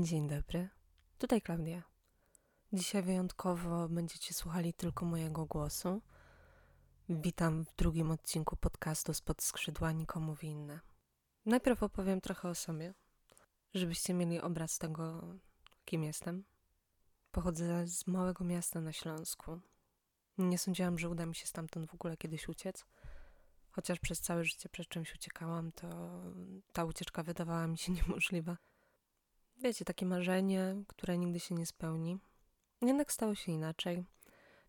Dzień dobry, tutaj Klaudia. Dzisiaj wyjątkowo będziecie słuchali tylko mojego głosu. Witam w drugim odcinku podcastu Spod skrzydła nikomu winne. Najpierw opowiem trochę o sobie, żebyście mieli obraz tego, kim jestem. Pochodzę z małego miasta na Śląsku. Nie sądziłam, że uda mi się stamtąd w ogóle kiedyś uciec. Chociaż przez całe życie przed czymś uciekałam, to ta ucieczka wydawała mi się niemożliwa. Wiecie, takie marzenie, które nigdy się nie spełni. Jednak stało się inaczej,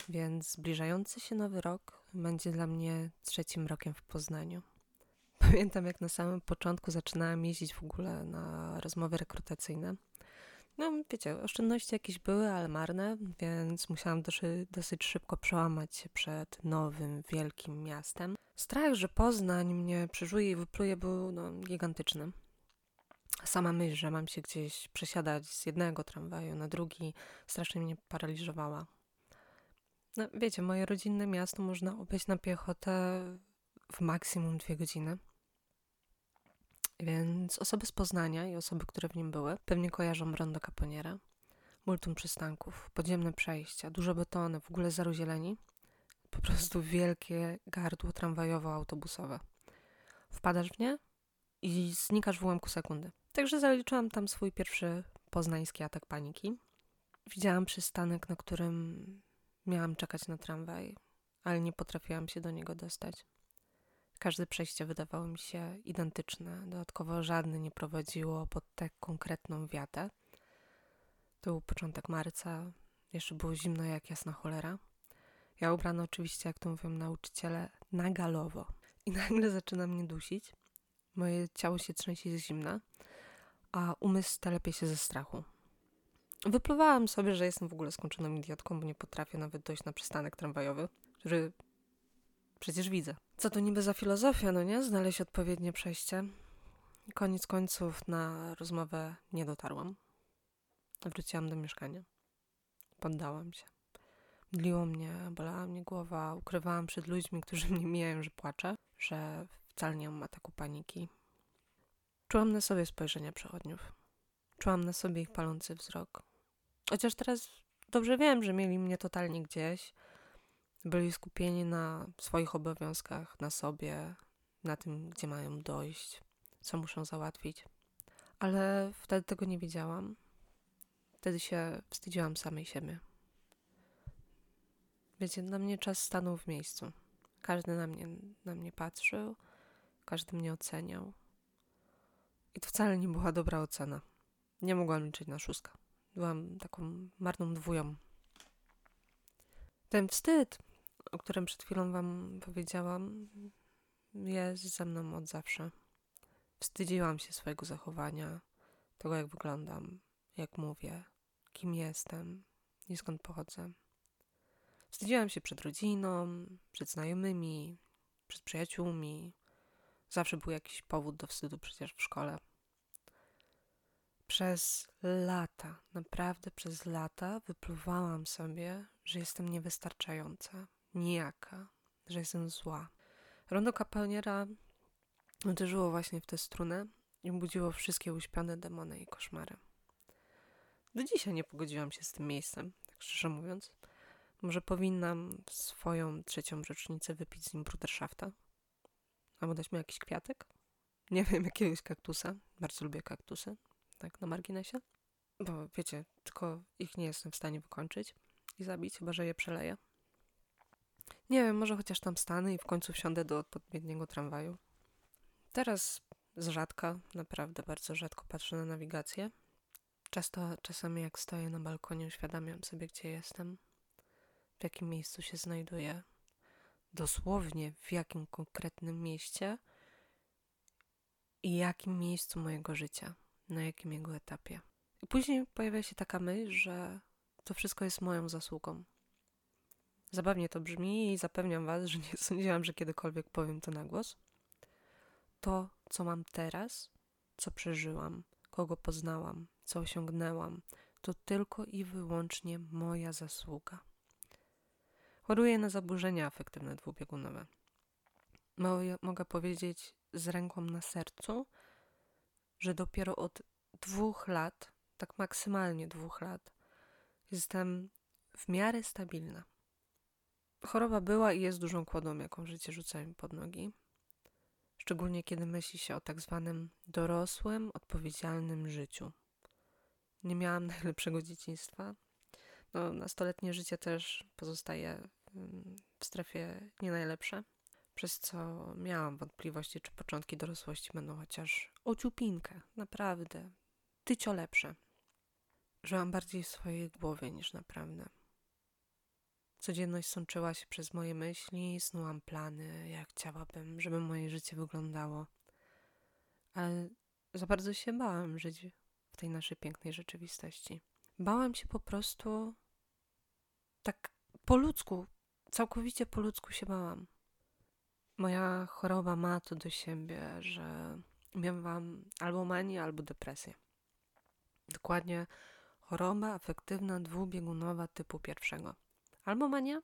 więc zbliżający się nowy rok będzie dla mnie trzecim rokiem w Poznaniu. Pamiętam, jak na samym początku zaczynałam jeździć w ogóle na rozmowy rekrutacyjne. No, wiecie, oszczędności jakieś były, ale marne, więc musiałam dosyć, dosyć szybko przełamać się przed nowym, wielkim miastem. Strach, że Poznań mnie przeżuje i wypluje, był no, gigantyczny. Sama myśl, że mam się gdzieś przesiadać z jednego tramwaju na drugi, strasznie mnie paraliżowała. No, wiecie, moje rodzinne miasto można obejść na piechotę w maksimum dwie godziny. Więc osoby z Poznania i osoby, które w nim były, pewnie kojarzą Rondo Caponiera, multum przystanków, podziemne przejścia, dużo betony, w ogóle zero zieleni, po prostu wielkie gardło tramwajowo-autobusowe. Wpadasz w nie i znikasz w ułamku sekundy. Także zaliczyłam tam swój pierwszy poznański atak paniki. Widziałam przystanek, na którym miałam czekać na tramwaj, ale nie potrafiłam się do niego dostać. Każde przejście wydawało mi się identyczne. Dodatkowo żadne nie prowadziło pod tę konkretną wiatę. To był początek marca, jeszcze było zimno jak jasna cholera. Ja ubrana oczywiście, jak to mówią nauczyciele, na galowo. I nagle zaczyna mnie dusić. Moje ciało się trzęsie ze zimna, a umysł telepie się ze strachu. Wypluwałam sobie, że jestem w ogóle skończoną idiotką, bo nie potrafię nawet dojść na przystanek tramwajowy, który przecież widzę. Co to niby za filozofia, no nie? Znaleźć odpowiednie przejście. Koniec końców na rozmowę nie dotarłam. Wróciłam do mieszkania. Poddałam się. Mdliło mnie, bolała mnie głowa, ukrywałam przed ludźmi, którzy mnie mijają, że płaczę, że wcale nie mam ataku paniki. Czułam na sobie spojrzenia przechodniów. Czułam na sobie ich palący wzrok. Chociaż teraz dobrze wiem, że mieli mnie totalnie gdzieś. Byli skupieni na swoich obowiązkach, na sobie, na tym, gdzie mają dojść, co muszą załatwić. Ale wtedy tego nie wiedziałam. Wtedy się wstydziłam samej siebie. Wiecie, na mnie czas stanął w miejscu. Każdy na mnie, na mnie patrzył, każdy mnie oceniał. I to wcale nie była dobra ocena. Nie mogłam liczyć na szóstkę. Byłam taką marną dwują. Ten wstyd, o którym przed chwilą wam powiedziałam, jest ze mną od zawsze. Wstydziłam się swojego zachowania, tego jak wyglądam, jak mówię, kim jestem i skąd pochodzę. Wstydziłam się przed rodziną, przed znajomymi, przed przyjaciółmi. Zawsze był jakiś powód do wstydu przecież w szkole. Przez lata, naprawdę przez lata wypluwałam sobie, że jestem niewystarczająca, nijaka, że jestem zła. Rondo kapelniera uderzyło właśnie w tę strunę i budziło wszystkie uśpione demony i koszmary. Do dzisiaj nie pogodziłam się z tym miejscem, tak szczerze mówiąc. Może powinnam swoją trzecią rocznicę wypić z nim brudershafta? Albo dać mu jakiś kwiatek? Nie wiem, jakiegoś kaktusa. Bardzo lubię kaktusy tak na marginesie. Bo wiecie, tylko ich nie jestem w stanie wykończyć i zabić, chyba że je przeleję. Nie wiem, może chociaż tam stanę i w końcu wsiądę do odpowiedniego tramwaju. Teraz z rzadka, naprawdę bardzo rzadko patrzę na nawigację. Często, czasami jak stoję na balkonie, uświadamiam sobie, gdzie jestem, w jakim miejscu się znajduję, dosłownie w jakim konkretnym mieście i jakim miejscu mojego życia na jakim jego etapie. I później pojawia się taka myśl, że to wszystko jest moją zasługą. Zabawnie to brzmi i zapewniam Was, że nie sądziłam, że kiedykolwiek powiem to na głos. To, co mam teraz, co przeżyłam, kogo poznałam, co osiągnęłam, to tylko i wyłącznie moja zasługa. Choruję na zaburzenia afektywne dwubiegunowe. Mogę powiedzieć z ręką na sercu, że dopiero od dwóch lat tak maksymalnie dwóch lat, jestem w miarę stabilna. Choroba była i jest dużą kłodą, jaką życie rzuca mi pod nogi. Szczególnie kiedy myśli się o tak zwanym dorosłym, odpowiedzialnym życiu. Nie miałam najlepszego dzieciństwa. No, nastoletnie życie też pozostaje w strefie nie najlepsze, przez co miałam wątpliwości, czy początki dorosłości będą chociaż ociupinkę, naprawdę, tycio lepsze. Żyłam bardziej w swojej głowie niż naprawdę. Codzienność sączyła się przez moje myśli, snułam plany, jak chciałabym, żeby moje życie wyglądało. Ale za bardzo się bałam żyć w tej naszej pięknej rzeczywistości. Bałam się po prostu tak po ludzku, całkowicie po ludzku się bałam. Moja choroba ma to do siebie, że miałam albo manię, albo depresję. Dokładnie choroba afektywna dwubiegunowa typu pierwszego. Albo mania,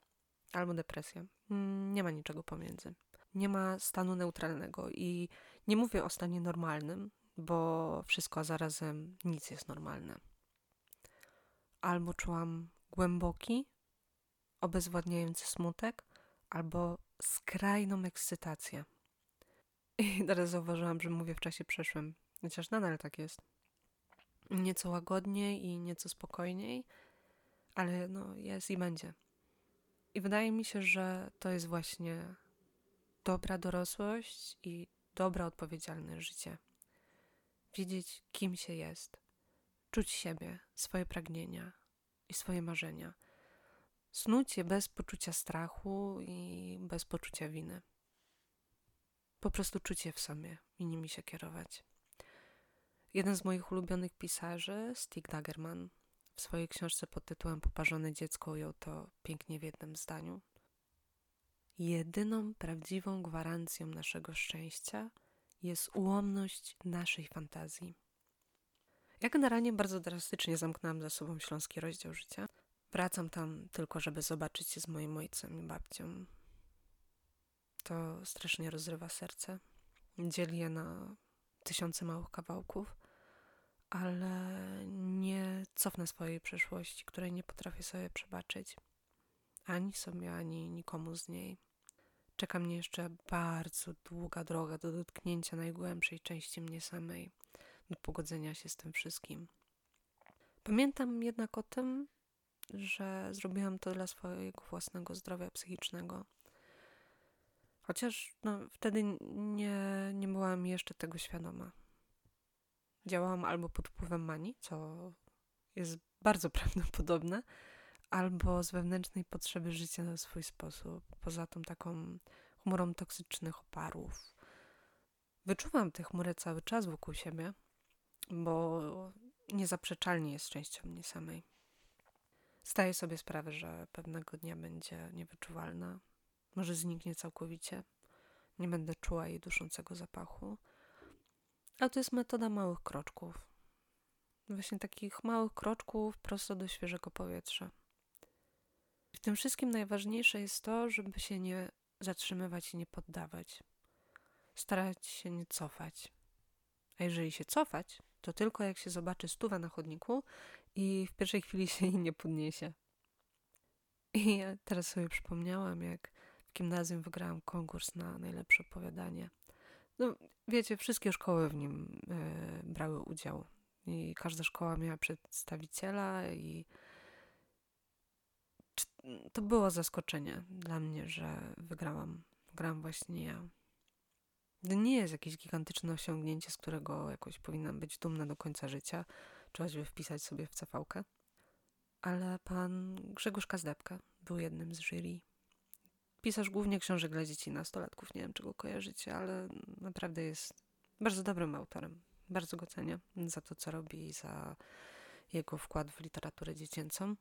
albo depresja. Mm, nie ma niczego pomiędzy. Nie ma stanu neutralnego i nie mówię o stanie normalnym, bo wszystko, a zarazem nic jest normalne. Albo czułam głęboki, obezwładniający smutek, albo skrajną ekscytację. I teraz zauważyłam, że mówię w czasie przeszłym, chociaż nadal tak jest. Nieco łagodniej i nieco spokojniej, ale no jest i będzie. I wydaje mi się, że to jest właśnie dobra dorosłość i dobra odpowiedzialne życie. Wiedzieć, kim się jest, czuć siebie, swoje pragnienia i swoje marzenia. Snuć je bez poczucia strachu i bez poczucia winy. Po prostu czuć je w sobie i nimi się kierować. Jeden z moich ulubionych pisarzy, Stig Dagerman, w swojej książce pod tytułem Poparzone dziecko ujął to pięknie w jednym zdaniu. Jedyną prawdziwą gwarancją naszego szczęścia jest ułomność naszej fantazji. Ja generalnie bardzo drastycznie zamknęłam za sobą śląski rozdział życia. Wracam tam tylko, żeby zobaczyć się z moim ojcem i babcią. To strasznie rozrywa serce. Dzieli je na tysiące małych kawałków ale nie cofnę swojej przeszłości, której nie potrafię sobie przebaczyć. Ani sobie, ani nikomu z niej. Czeka mnie jeszcze bardzo długa droga do dotknięcia najgłębszej części mnie samej, do pogodzenia się z tym wszystkim. Pamiętam jednak o tym, że zrobiłam to dla swojego własnego zdrowia psychicznego. Chociaż no, wtedy nie, nie byłam jeszcze tego świadoma działałam albo pod wpływem manii, co jest bardzo prawdopodobne, albo z wewnętrznej potrzeby życia na swój sposób, poza tą taką chmurą toksycznych oparów. Wyczuwam tę chmurę cały czas wokół siebie, bo niezaprzeczalnie jest częścią mnie samej. Zdaję sobie sprawę, że pewnego dnia będzie niewyczuwalna, może zniknie całkowicie. Nie będę czuła jej duszącego zapachu, ale to jest metoda małych kroczków. Właśnie takich małych kroczków prosto do świeżego powietrza. W tym wszystkim najważniejsze jest to, żeby się nie zatrzymywać i nie poddawać. Starać się nie cofać. A jeżeli się cofać, to tylko jak się zobaczy stuwa na chodniku i w pierwszej chwili się jej nie podniesie. I ja teraz sobie przypomniałam, jak w gimnazjum wygrałam konkurs na najlepsze opowiadanie. No, wiecie, wszystkie szkoły w nim y, brały udział. I każda szkoła miała przedstawiciela i to było zaskoczenie dla mnie, że wygrałam. Wygrałam właśnie ja. Nie jest jakieś gigantyczne osiągnięcie, z którego jakoś powinnam być dumna do końca życia, czy choćby wpisać sobie w cv Ale pan Grzegorz Kazdepka był jednym z jury pisarz głównie książek dla dzieci nastolatków. Nie wiem, czy go kojarzycie, ale naprawdę jest bardzo dobrym autorem. Bardzo go cenię za to, co robi i za jego wkład w literaturę dziecięcą.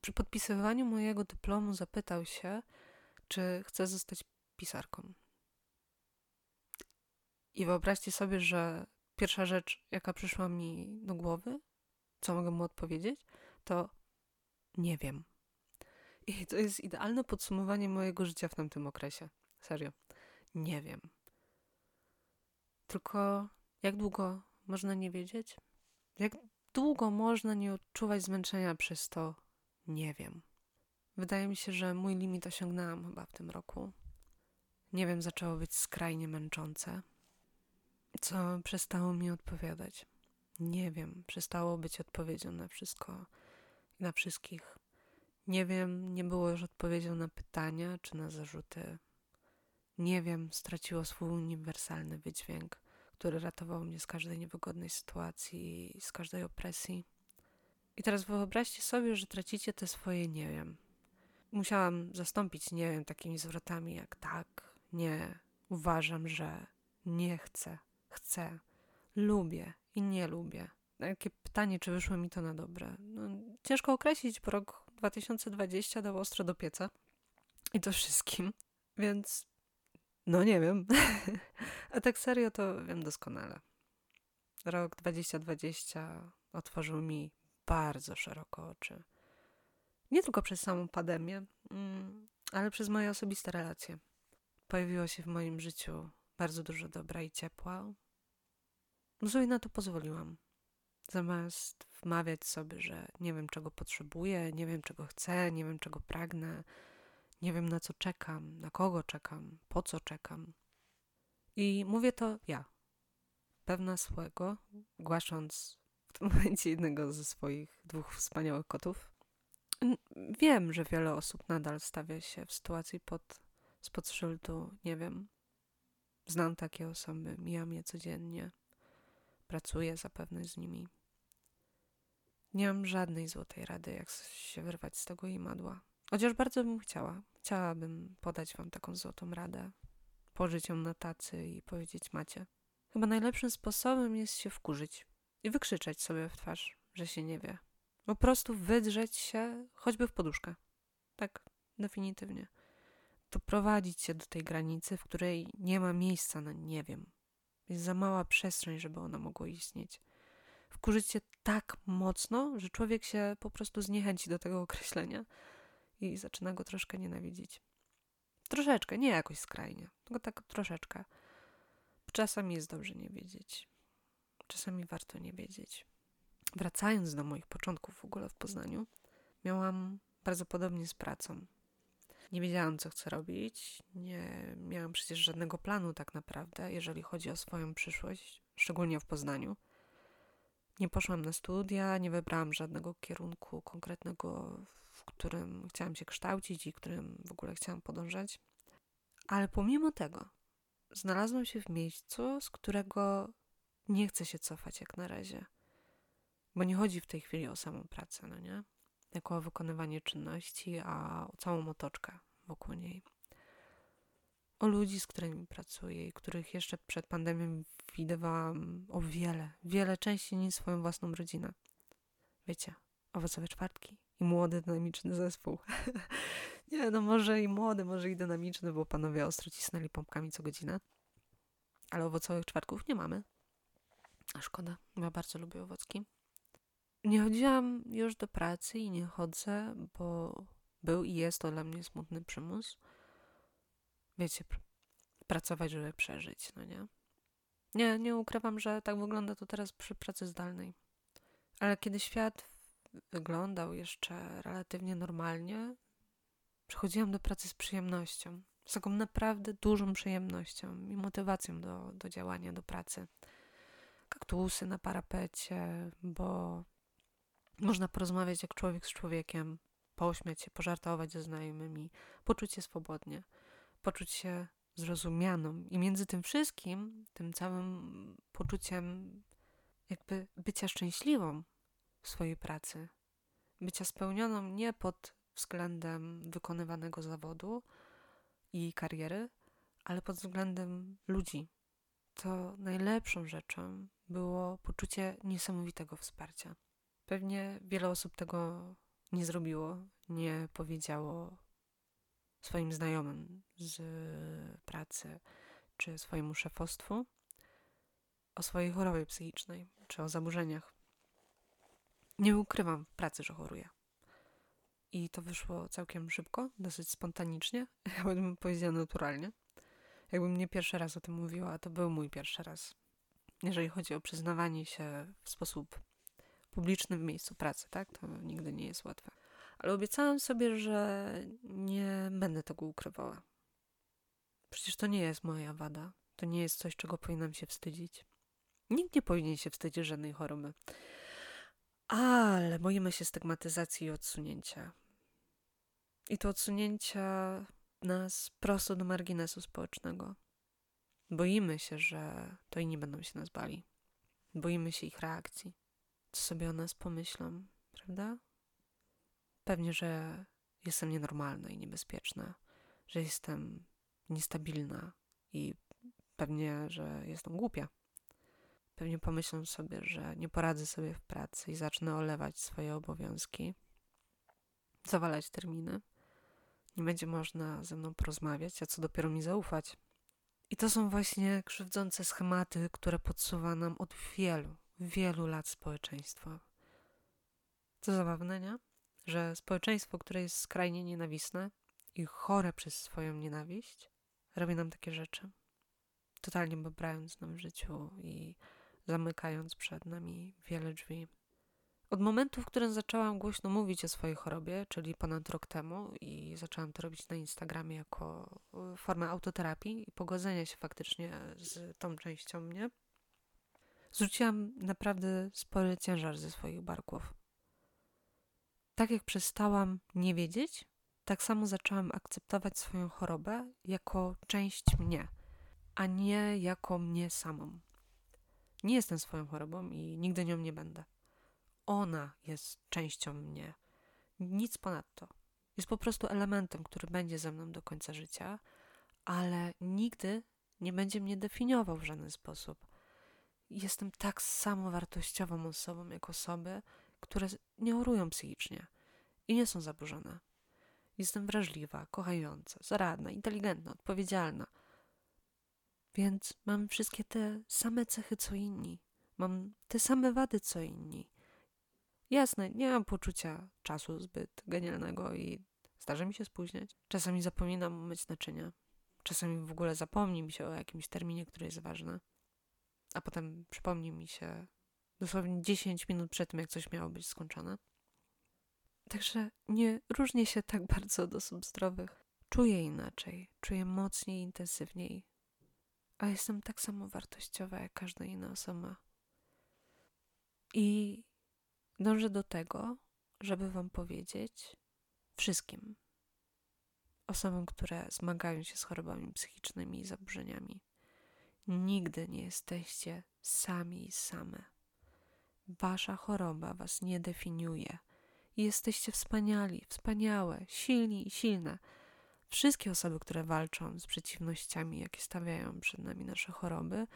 Przy podpisywaniu mojego dyplomu zapytał się, czy chcę zostać pisarką. I wyobraźcie sobie, że pierwsza rzecz, jaka przyszła mi do głowy, co mogę mu odpowiedzieć, to nie wiem. I to jest idealne podsumowanie mojego życia w tamtym okresie. Serio. Nie wiem. Tylko jak długo można nie wiedzieć? Jak długo można nie odczuwać zmęczenia przez to? Nie wiem. Wydaje mi się, że mój limit osiągnęłam chyba w tym roku. Nie wiem, zaczęło być skrajnie męczące, co przestało mi odpowiadać. Nie wiem, przestało być odpowiedzią na wszystko i na wszystkich. Nie wiem, nie było już odpowiedzią na pytania czy na zarzuty. Nie wiem, straciło swój uniwersalny wydźwięk, który ratował mnie z każdej niewygodnej sytuacji, z każdej opresji. I teraz wyobraźcie sobie, że tracicie te swoje nie wiem. Musiałam zastąpić nie wiem takimi zwrotami jak tak, nie, uważam, że nie chcę, chcę, lubię i nie lubię. Takie pytanie, czy wyszło mi to na dobre. No, ciężko określić, bo rok 2020 dał ostro do pieca. I to wszystkim. Więc no nie wiem. A tak serio to wiem doskonale. Rok 2020 otworzył mi bardzo szeroko oczy. Nie tylko przez samą pandemię, mm, ale przez moje osobiste relacje. Pojawiło się w moim życiu bardzo dużo dobra i ciepła. No sobie na to pozwoliłam. Zamiast wmawiać sobie, że nie wiem czego potrzebuję, nie wiem czego chcę, nie wiem czego pragnę, nie wiem na co czekam, na kogo czekam, po co czekam. I mówię to ja, pewna swego, głasząc w tym momencie jednego ze swoich dwóch wspaniałych kotów. Wiem, że wiele osób nadal stawia się w sytuacji pod, spod szyldu, nie wiem. Znam takie osoby, mijam je codziennie, pracuję zapewne z nimi. Nie mam żadnej złotej rady, jak się wyrwać z tego imadła. Chociaż bardzo bym chciała. Chciałabym podać wam taką złotą radę. Położyć ją na tacy i powiedzieć macie. Chyba najlepszym sposobem jest się wkurzyć i wykrzyczeć sobie w twarz, że się nie wie. Po prostu wydrzeć się choćby w poduszkę. Tak, definitywnie. Doprowadzić się do tej granicy, w której nie ma miejsca na nie wiem. Jest za mała przestrzeń, żeby ona mogła istnieć. Wkurzyć się tak mocno, że człowiek się po prostu zniechęci do tego określenia i zaczyna go troszkę nienawidzić. Troszeczkę, nie jakoś skrajnie, tylko tak troszeczkę. Czasami jest dobrze nie wiedzieć. Czasami warto nie wiedzieć. Wracając do moich początków w ogóle w Poznaniu, miałam bardzo podobnie z pracą. Nie wiedziałam, co chcę robić, nie miałam przecież żadnego planu tak naprawdę, jeżeli chodzi o swoją przyszłość, szczególnie w Poznaniu. Nie poszłam na studia, nie wybrałam żadnego kierunku konkretnego, w którym chciałam się kształcić i którym w ogóle chciałam podążać. Ale pomimo tego, znalazłam się w miejscu, z którego nie chcę się cofać jak na razie. Bo nie chodzi w tej chwili o samą pracę, no nie? Jako wykonywanie czynności, a o całą otoczkę wokół niej. O ludzi, z którymi pracuję i których jeszcze przed pandemią widywałam o wiele, wiele częściej niż swoją własną rodzinę. Wiecie, owocowe czwartki i młody, dynamiczny zespół. nie, no może i młody, może i dynamiczny, bo panowie ostro cisnęli pompkami co godzinę. Ale owocowych czwartków nie mamy. A szkoda, ja bardzo lubię owocki. Nie chodziłam już do pracy i nie chodzę, bo był i jest to dla mnie smutny przymus. Wiecie, pr pracować, żeby przeżyć, no nie? Nie, nie ukrywam, że tak wygląda to teraz przy pracy zdalnej. Ale kiedy świat wyglądał jeszcze relatywnie normalnie, przychodziłam do pracy z przyjemnością. Z taką naprawdę dużą przyjemnością i motywacją do, do działania, do pracy. Kaktusy na parapecie, bo można porozmawiać jak człowiek z człowiekiem, pośmiać się, pożartować ze znajomymi, poczuć się swobodnie, poczuć się zrozumianą. I między tym wszystkim, tym całym poczuciem jakby bycia szczęśliwą w swojej pracy, bycia spełnioną nie pod względem wykonywanego zawodu i kariery, ale pod względem ludzi. To najlepszą rzeczą było poczucie niesamowitego wsparcia. Pewnie wiele osób tego nie zrobiło, nie powiedziało swoim znajomym z pracy czy swojemu szefostwu o swojej chorobie psychicznej czy o zaburzeniach. Nie ukrywam w pracy, że choruję. I to wyszło całkiem szybko, dosyć spontanicznie, ja bym powiedziała naturalnie. Jakbym nie pierwszy raz o tym mówiła, to był mój pierwszy raz. Jeżeli chodzi o przyznawanie się w sposób publicznym miejscu pracy, tak? To nigdy nie jest łatwe. Ale obiecałam sobie, że nie będę tego ukrywała. Przecież to nie jest moja wada. To nie jest coś, czego powinnam się wstydzić. Nikt nie powinien się wstydzić żadnej choroby. Ale boimy się stygmatyzacji i odsunięcia. I to odsunięcia nas prosto do marginesu społecznego. Boimy się, że to inni będą się nas bali. Boimy się ich reakcji. Co sobie o nas pomyślą, prawda? Pewnie, że jestem nienormalna i niebezpieczna, że jestem niestabilna i pewnie, że jestem głupia. Pewnie pomyślą sobie, że nie poradzę sobie w pracy i zacznę olewać swoje obowiązki, zawalać terminy. Nie będzie można ze mną porozmawiać, a co dopiero mi zaufać. I to są właśnie krzywdzące schematy, które podsuwa nam od wielu, wielu lat społeczeństwa. Co zabawne, nie? Że społeczeństwo, które jest skrajnie nienawistne i chore przez swoją nienawiść, robi nam takie rzeczy. Totalnie babrając nam w życiu i zamykając przed nami wiele drzwi. Od momentu, w którym zaczęłam głośno mówić o swojej chorobie, czyli ponad rok temu, i zaczęłam to robić na Instagramie jako e, formę autoterapii i pogodzenia się faktycznie z tą częścią mnie, zrzuciłam naprawdę spory ciężar ze swoich barków. Tak jak przestałam nie wiedzieć, tak samo zaczęłam akceptować swoją chorobę jako część mnie, a nie jako mnie samą. Nie jestem swoją chorobą i nigdy nią nie będę. Ona jest częścią mnie. Nic ponadto. Jest po prostu elementem, który będzie ze mną do końca życia, ale nigdy nie będzie mnie definiował w żaden sposób. Jestem tak samo wartościową osobą jak osoby, które nie chorują psychicznie i nie są zaburzone. Jestem wrażliwa, kochająca, zaradna, inteligentna, odpowiedzialna. Więc mam wszystkie te same cechy co inni. Mam te same wady co inni. Jasne, nie mam poczucia czasu zbyt genialnego i zdarza mi się spóźniać. Czasami zapominam myć naczynia. Czasami w ogóle zapomni mi się o jakimś terminie, który jest ważny. A potem przypomni mi się dosłownie 10 minut przed tym, jak coś miało być skończone. Także nie różnię się tak bardzo od osób zdrowych. Czuję inaczej, czuję mocniej, intensywniej, a jestem tak samo wartościowa jak każda inna osoba. I dążę do tego, żeby Wam powiedzieć wszystkim osobom, które zmagają się z chorobami psychicznymi i zaburzeniami, nigdy nie jesteście sami i same. Wasza choroba Was nie definiuje jesteście wspaniali, wspaniałe, silni i silne. Wszystkie osoby, które walczą z przeciwnościami, jakie stawiają przed nami nasze choroby,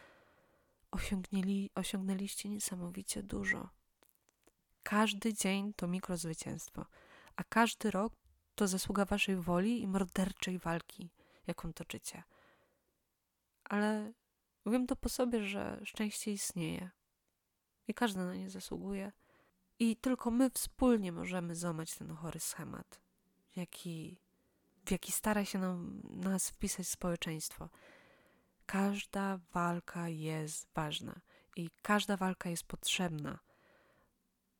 osiągnęli, osiągnęliście niesamowicie dużo. Każdy dzień to mikrozwycięstwo, a każdy rok to zasługa waszej woli i morderczej walki, jaką toczycie. Ale wiem to po sobie, że szczęście istnieje i każdy na nie zasługuje. I tylko my wspólnie możemy złamać ten chory schemat, jaki, w jaki stara się nam, nas wpisać społeczeństwo. Każda walka jest ważna i każda walka jest potrzebna.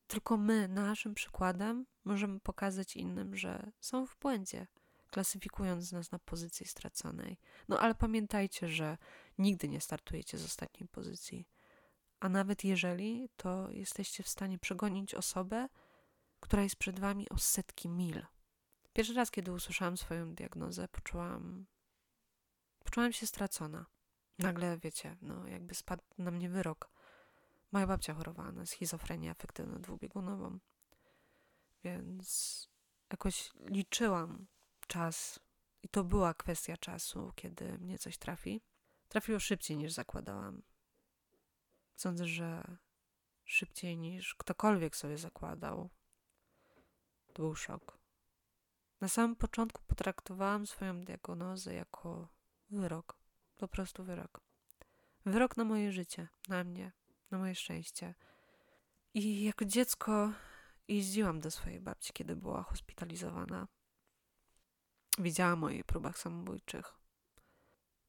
Tylko my, naszym przykładem, możemy pokazać innym, że są w błędzie, klasyfikując nas na pozycji straconej. No ale pamiętajcie, że nigdy nie startujecie z ostatniej pozycji a nawet jeżeli, to jesteście w stanie przegonić osobę, która jest przed wami o setki mil. Pierwszy raz, kiedy usłyszałam swoją diagnozę, poczułam, poczułam się stracona. Nagle, wiecie, no jakby spadł na mnie wyrok. Moja babcia chorowała na schizofrenię afektywno-dwubiegunową, więc jakoś liczyłam czas i to była kwestia czasu, kiedy mnie coś trafi. Trafiło szybciej niż zakładałam. Sądzę, że szybciej niż ktokolwiek sobie zakładał. To był szok. Na samym początku potraktowałam swoją diagnozę jako wyrok. Po prostu wyrok. Wyrok na moje życie, na mnie, na moje szczęście. I jako dziecko jeździłam do swojej babci, kiedy była hospitalizowana. Widziałam o jej próbach samobójczych.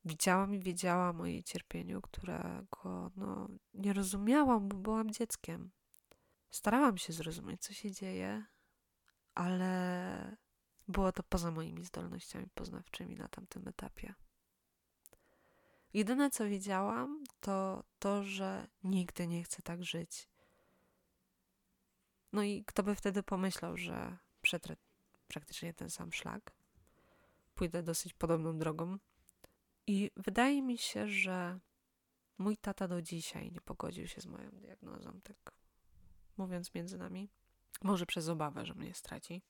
Widziałam i wiedziałam o jej cierpieniu, którego no, nie rozumiałam, bo byłam dzieckiem. Starałam się zrozumieć, co się dzieje, ale było to poza moimi zdolnościami poznawczymi na tamtym etapie. Jedyne, co wiedziałam, to to, że nigdy nie chcę tak żyć. No i kto by wtedy pomyślał, że przetrę praktycznie ten sam szlak, pójdę dosyć podobną drogą. I wydaje mi się, że mój tata do dzisiaj nie pogodził się z moją diagnozą, tak mówiąc między nami. Może przez obawę, że mnie straci.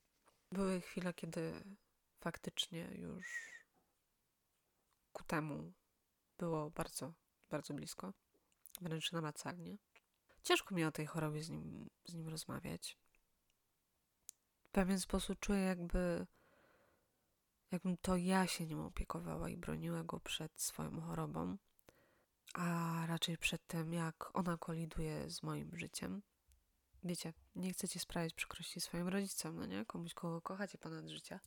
Były chwile, kiedy faktycznie już ku temu było bardzo, bardzo blisko, wręcz namacalnie. Ciężko mi o tej chorobie z nim, z nim rozmawiać. W pewien sposób czuję, jakby, jakbym to ja się nim opiekowała i broniła go przed swoją chorobą, a raczej przed tym, jak ona koliduje z moim życiem. Wiecie, nie chcecie sprawiać przykrości swoim rodzicom, no nie? Komuś, kogo kochacie ponad życia.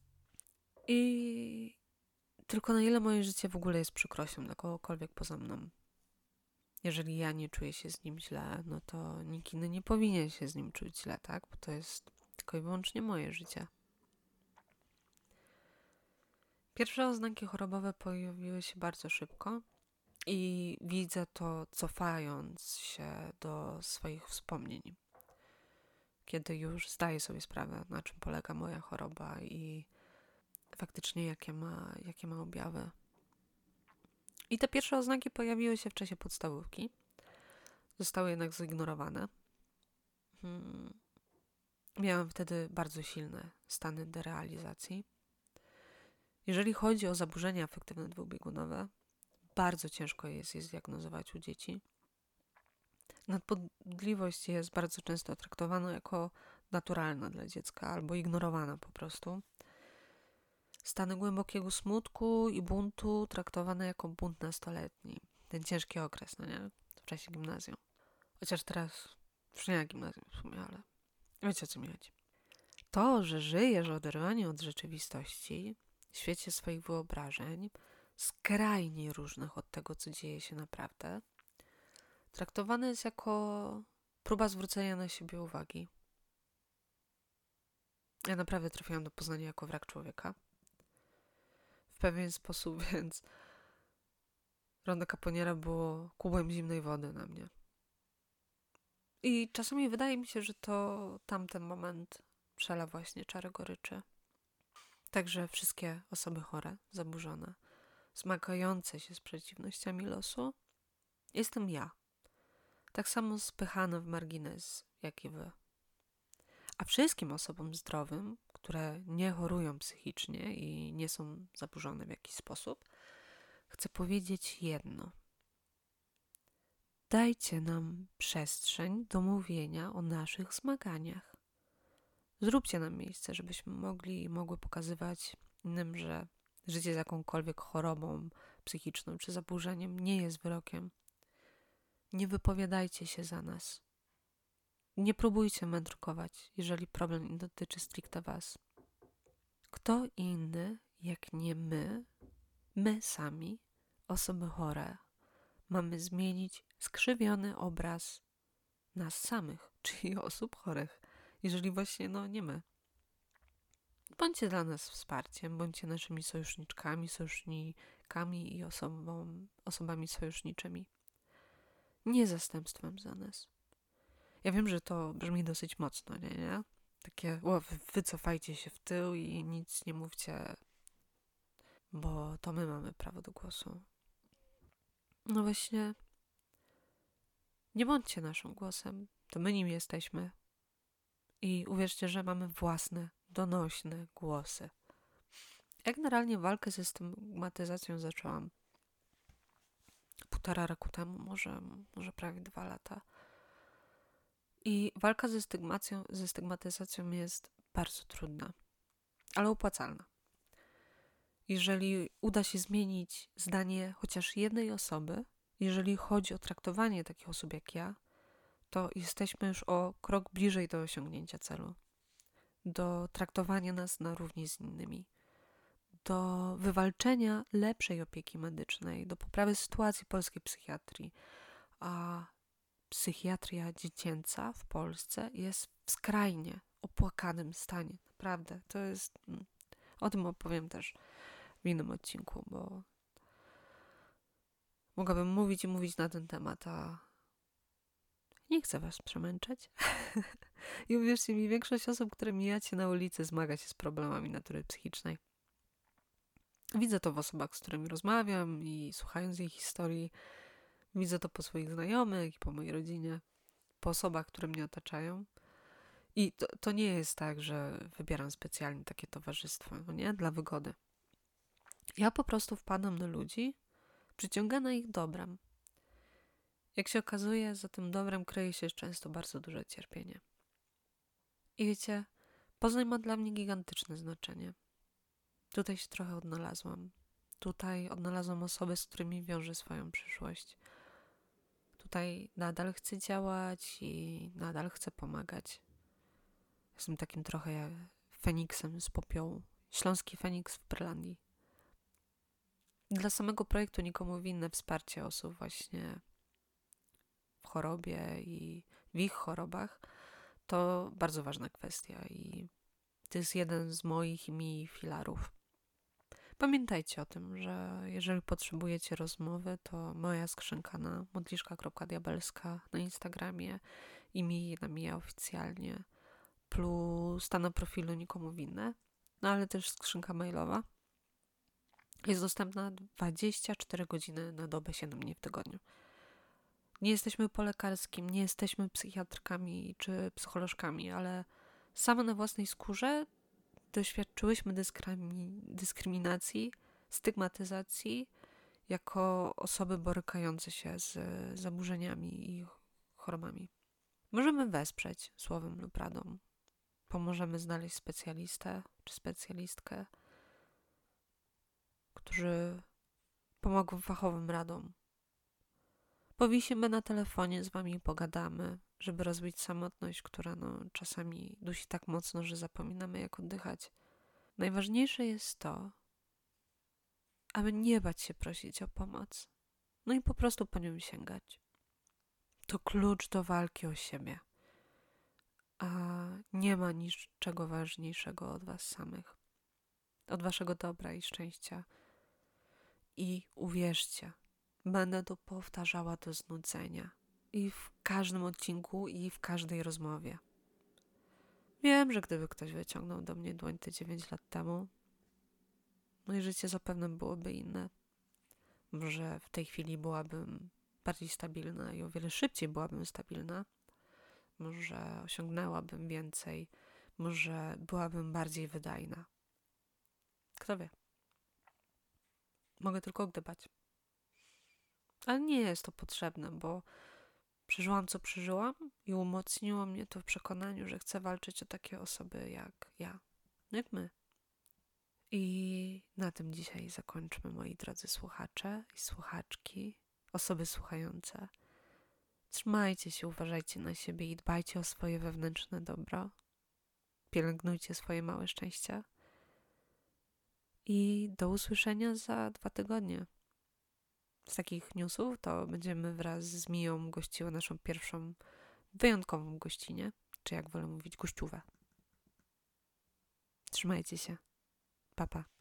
I tylko na ile moje życie w ogóle jest przykrością dla kogokolwiek poza mną. Jeżeli ja nie czuję się z nim źle, no to nikt inny nie powinien się z nim czuć źle, tak? Bo to jest tylko i wyłącznie moje życie. Pierwsze oznaki chorobowe pojawiły się bardzo szybko i widzę to cofając się do swoich wspomnień. Kiedy już zdaję sobie sprawę, na czym polega moja choroba i faktycznie jakie ma, jakie ma objawy. I te pierwsze oznaki pojawiły się w czasie podstawówki. Zostały jednak zignorowane. Hmm. Miałem wtedy bardzo silne stany derealizacji. Jeżeli chodzi o zaburzenia afektywne dwubiegunowe, bardzo ciężko jest je zdiagnozować u dzieci. Nadpodliwość jest bardzo często traktowana jako naturalna dla dziecka albo ignorowana po prostu. Stany głębokiego smutku i buntu traktowane jako bunt nastoletni. Ten ciężki okres, no nie? W czasie gimnazjum. Chociaż teraz już nie gimnazjum w sumie, ale wiecie o co mi chodzi. To, że żyjesz oderwanie od rzeczywistości, w świecie swoich wyobrażeń, skrajnie różnych od tego, co dzieje się naprawdę, traktowane jest jako próba zwrócenia na siebie uwagi. Ja naprawdę trafiłam do Poznania jako wrak człowieka w pewien sposób, więc Rondo Caponiera było kubłem zimnej wody na mnie. I czasami wydaje mi się, że to tamten moment przela właśnie czary goryczy. Także wszystkie osoby chore, zaburzone, zmagające się z przeciwnościami losu, jestem ja. Tak samo spychana w margines, jak i wy. A wszystkim osobom zdrowym, które nie chorują psychicznie i nie są zaburzone w jakiś sposób, chcę powiedzieć jedno. Dajcie nam przestrzeń do mówienia o naszych zmaganiach. Zróbcie nam miejsce, żebyśmy mogli i mogły pokazywać innym, że życie z jakąkolwiek chorobą psychiczną czy zaburzeniem nie jest wyrokiem. Nie wypowiadajcie się za nas. Nie próbujcie mędrkować, jeżeli problem dotyczy stricte Was. Kto inny, jak nie my, my sami, osoby chore, mamy zmienić skrzywiony obraz nas samych, czyli osób chorych, jeżeli właśnie no nie my. Bądźcie dla nas wsparciem, bądźcie naszymi sojuszniczkami, sojusznikami i osobą, osobami sojuszniczymi. Nie zastępstwem za nas. Ja wiem, że to brzmi dosyć mocno, nie? nie? Takie, o, wycofajcie się w tył i nic nie mówcie, bo to my mamy prawo do głosu. No właśnie, nie bądźcie naszym głosem, to my nim jesteśmy. I uwierzcie, że mamy własne, donośne głosy. Ja generalnie walkę ze stygmatyzacją zaczęłam półtora roku temu, może, może prawie dwa lata. I walka ze, ze stygmatyzacją jest bardzo trudna, ale opłacalna. Jeżeli uda się zmienić zdanie chociaż jednej osoby, jeżeli chodzi o traktowanie takich osób jak ja, to jesteśmy już o krok bliżej do osiągnięcia celu, do traktowania nas na równi z innymi, do wywalczenia lepszej opieki medycznej, do poprawy sytuacji polskiej psychiatrii, a psychiatria dziecięca w Polsce jest w skrajnie opłakanym stanie. Naprawdę, to jest. Mm, o tym opowiem też w innym odcinku, bo mogłabym mówić i mówić na ten temat, a nie chcę Was przemęczać. I uwierzcie mi, większość osób, które mijacie na ulicy, zmaga się z problemami natury psychicznej. Widzę to w osobach, z którymi rozmawiam i słuchając ich historii, widzę to po swoich znajomych i po mojej rodzinie, po osobach, które mnie otaczają. I to, to nie jest tak, że wybieram specjalnie takie towarzystwo, no nie? Dla wygody. Ja po prostu wpadam na ludzi, przyciągana ich dobrem. Jak się okazuje, za tym dobrem kryje się często bardzo duże cierpienie. I wiecie, Poznań ma dla mnie gigantyczne znaczenie. Tutaj się trochę odnalazłam. Tutaj odnalazłam osoby, z którymi wiążę swoją przyszłość. Tutaj nadal chcę działać i nadal chcę pomagać. Jestem takim trochę Feniksem z popiołu. Śląski Feniks w Brylandii. Dla samego projektu nikomu winne wsparcie osób właśnie chorobie i w ich chorobach to bardzo ważna kwestia i to jest jeden z moich i mi filarów. Pamiętajcie o tym, że jeżeli potrzebujecie rozmowy, to moja skrzynka na modliszka.diabelska na Instagramie i mi namija oficjalnie, plus ta na profilu nikomu winne, no ale też skrzynka mailowa. Jest dostępna 24 godziny na dobę, 7 dni w tygodniu. Nie jesteśmy po lekarskim, nie jesteśmy psychiatrkami czy psycholożkami, ale same na własnej skórze doświadczyłyśmy dyskryminacji, stygmatyzacji jako osoby borykające się z zaburzeniami i chorobami. Możemy wesprzeć słowem lub radą. Pomożemy znaleźć specjalistę czy specjalistkę, którzy pomogą fachowym radom. Powisimy na telefonie, z wami pogadamy, żeby rozbić samotność, która no, czasami dusi tak mocno, że zapominamy, jak oddychać. Najważniejsze jest to, aby nie bać się prosić o pomoc, no i po prostu po nią sięgać. To klucz do walki o siebie, a nie ma niczego ważniejszego od Was samych, od Waszego dobra i szczęścia. I uwierzcie, będę to powtarzała do znudzenia i w każdym odcinku, i w każdej rozmowie. Wiem, że gdyby ktoś wyciągnął do mnie dłoń te 9 lat temu, moje życie zapewne byłoby inne. Może w tej chwili byłabym bardziej stabilna i o wiele szybciej byłabym stabilna. Może osiągnęłabym więcej, może byłabym bardziej wydajna. Kto wie? Mogę tylko gdybać. Ale nie jest to potrzebne, bo przeżyłam, co przeżyłam i umocniło mnie to w przekonaniu, że chcę walczyć o takie osoby jak ja, jak my. I na tym dzisiaj zakończmy, moi drodzy słuchacze i słuchaczki, osoby słuchające. Trzymajcie się, uważajcie na siebie i dbajcie o swoje wewnętrzne dobro. Pielęgnujcie swoje małe szczęścia. I do usłyszenia za dwa tygodnie z takich newsów, to będziemy wraz z Miją gościły naszą pierwszą wyjątkową gościnę, czy jak wolę mówić, gościówę. Trzymajcie się. Papa. Pa.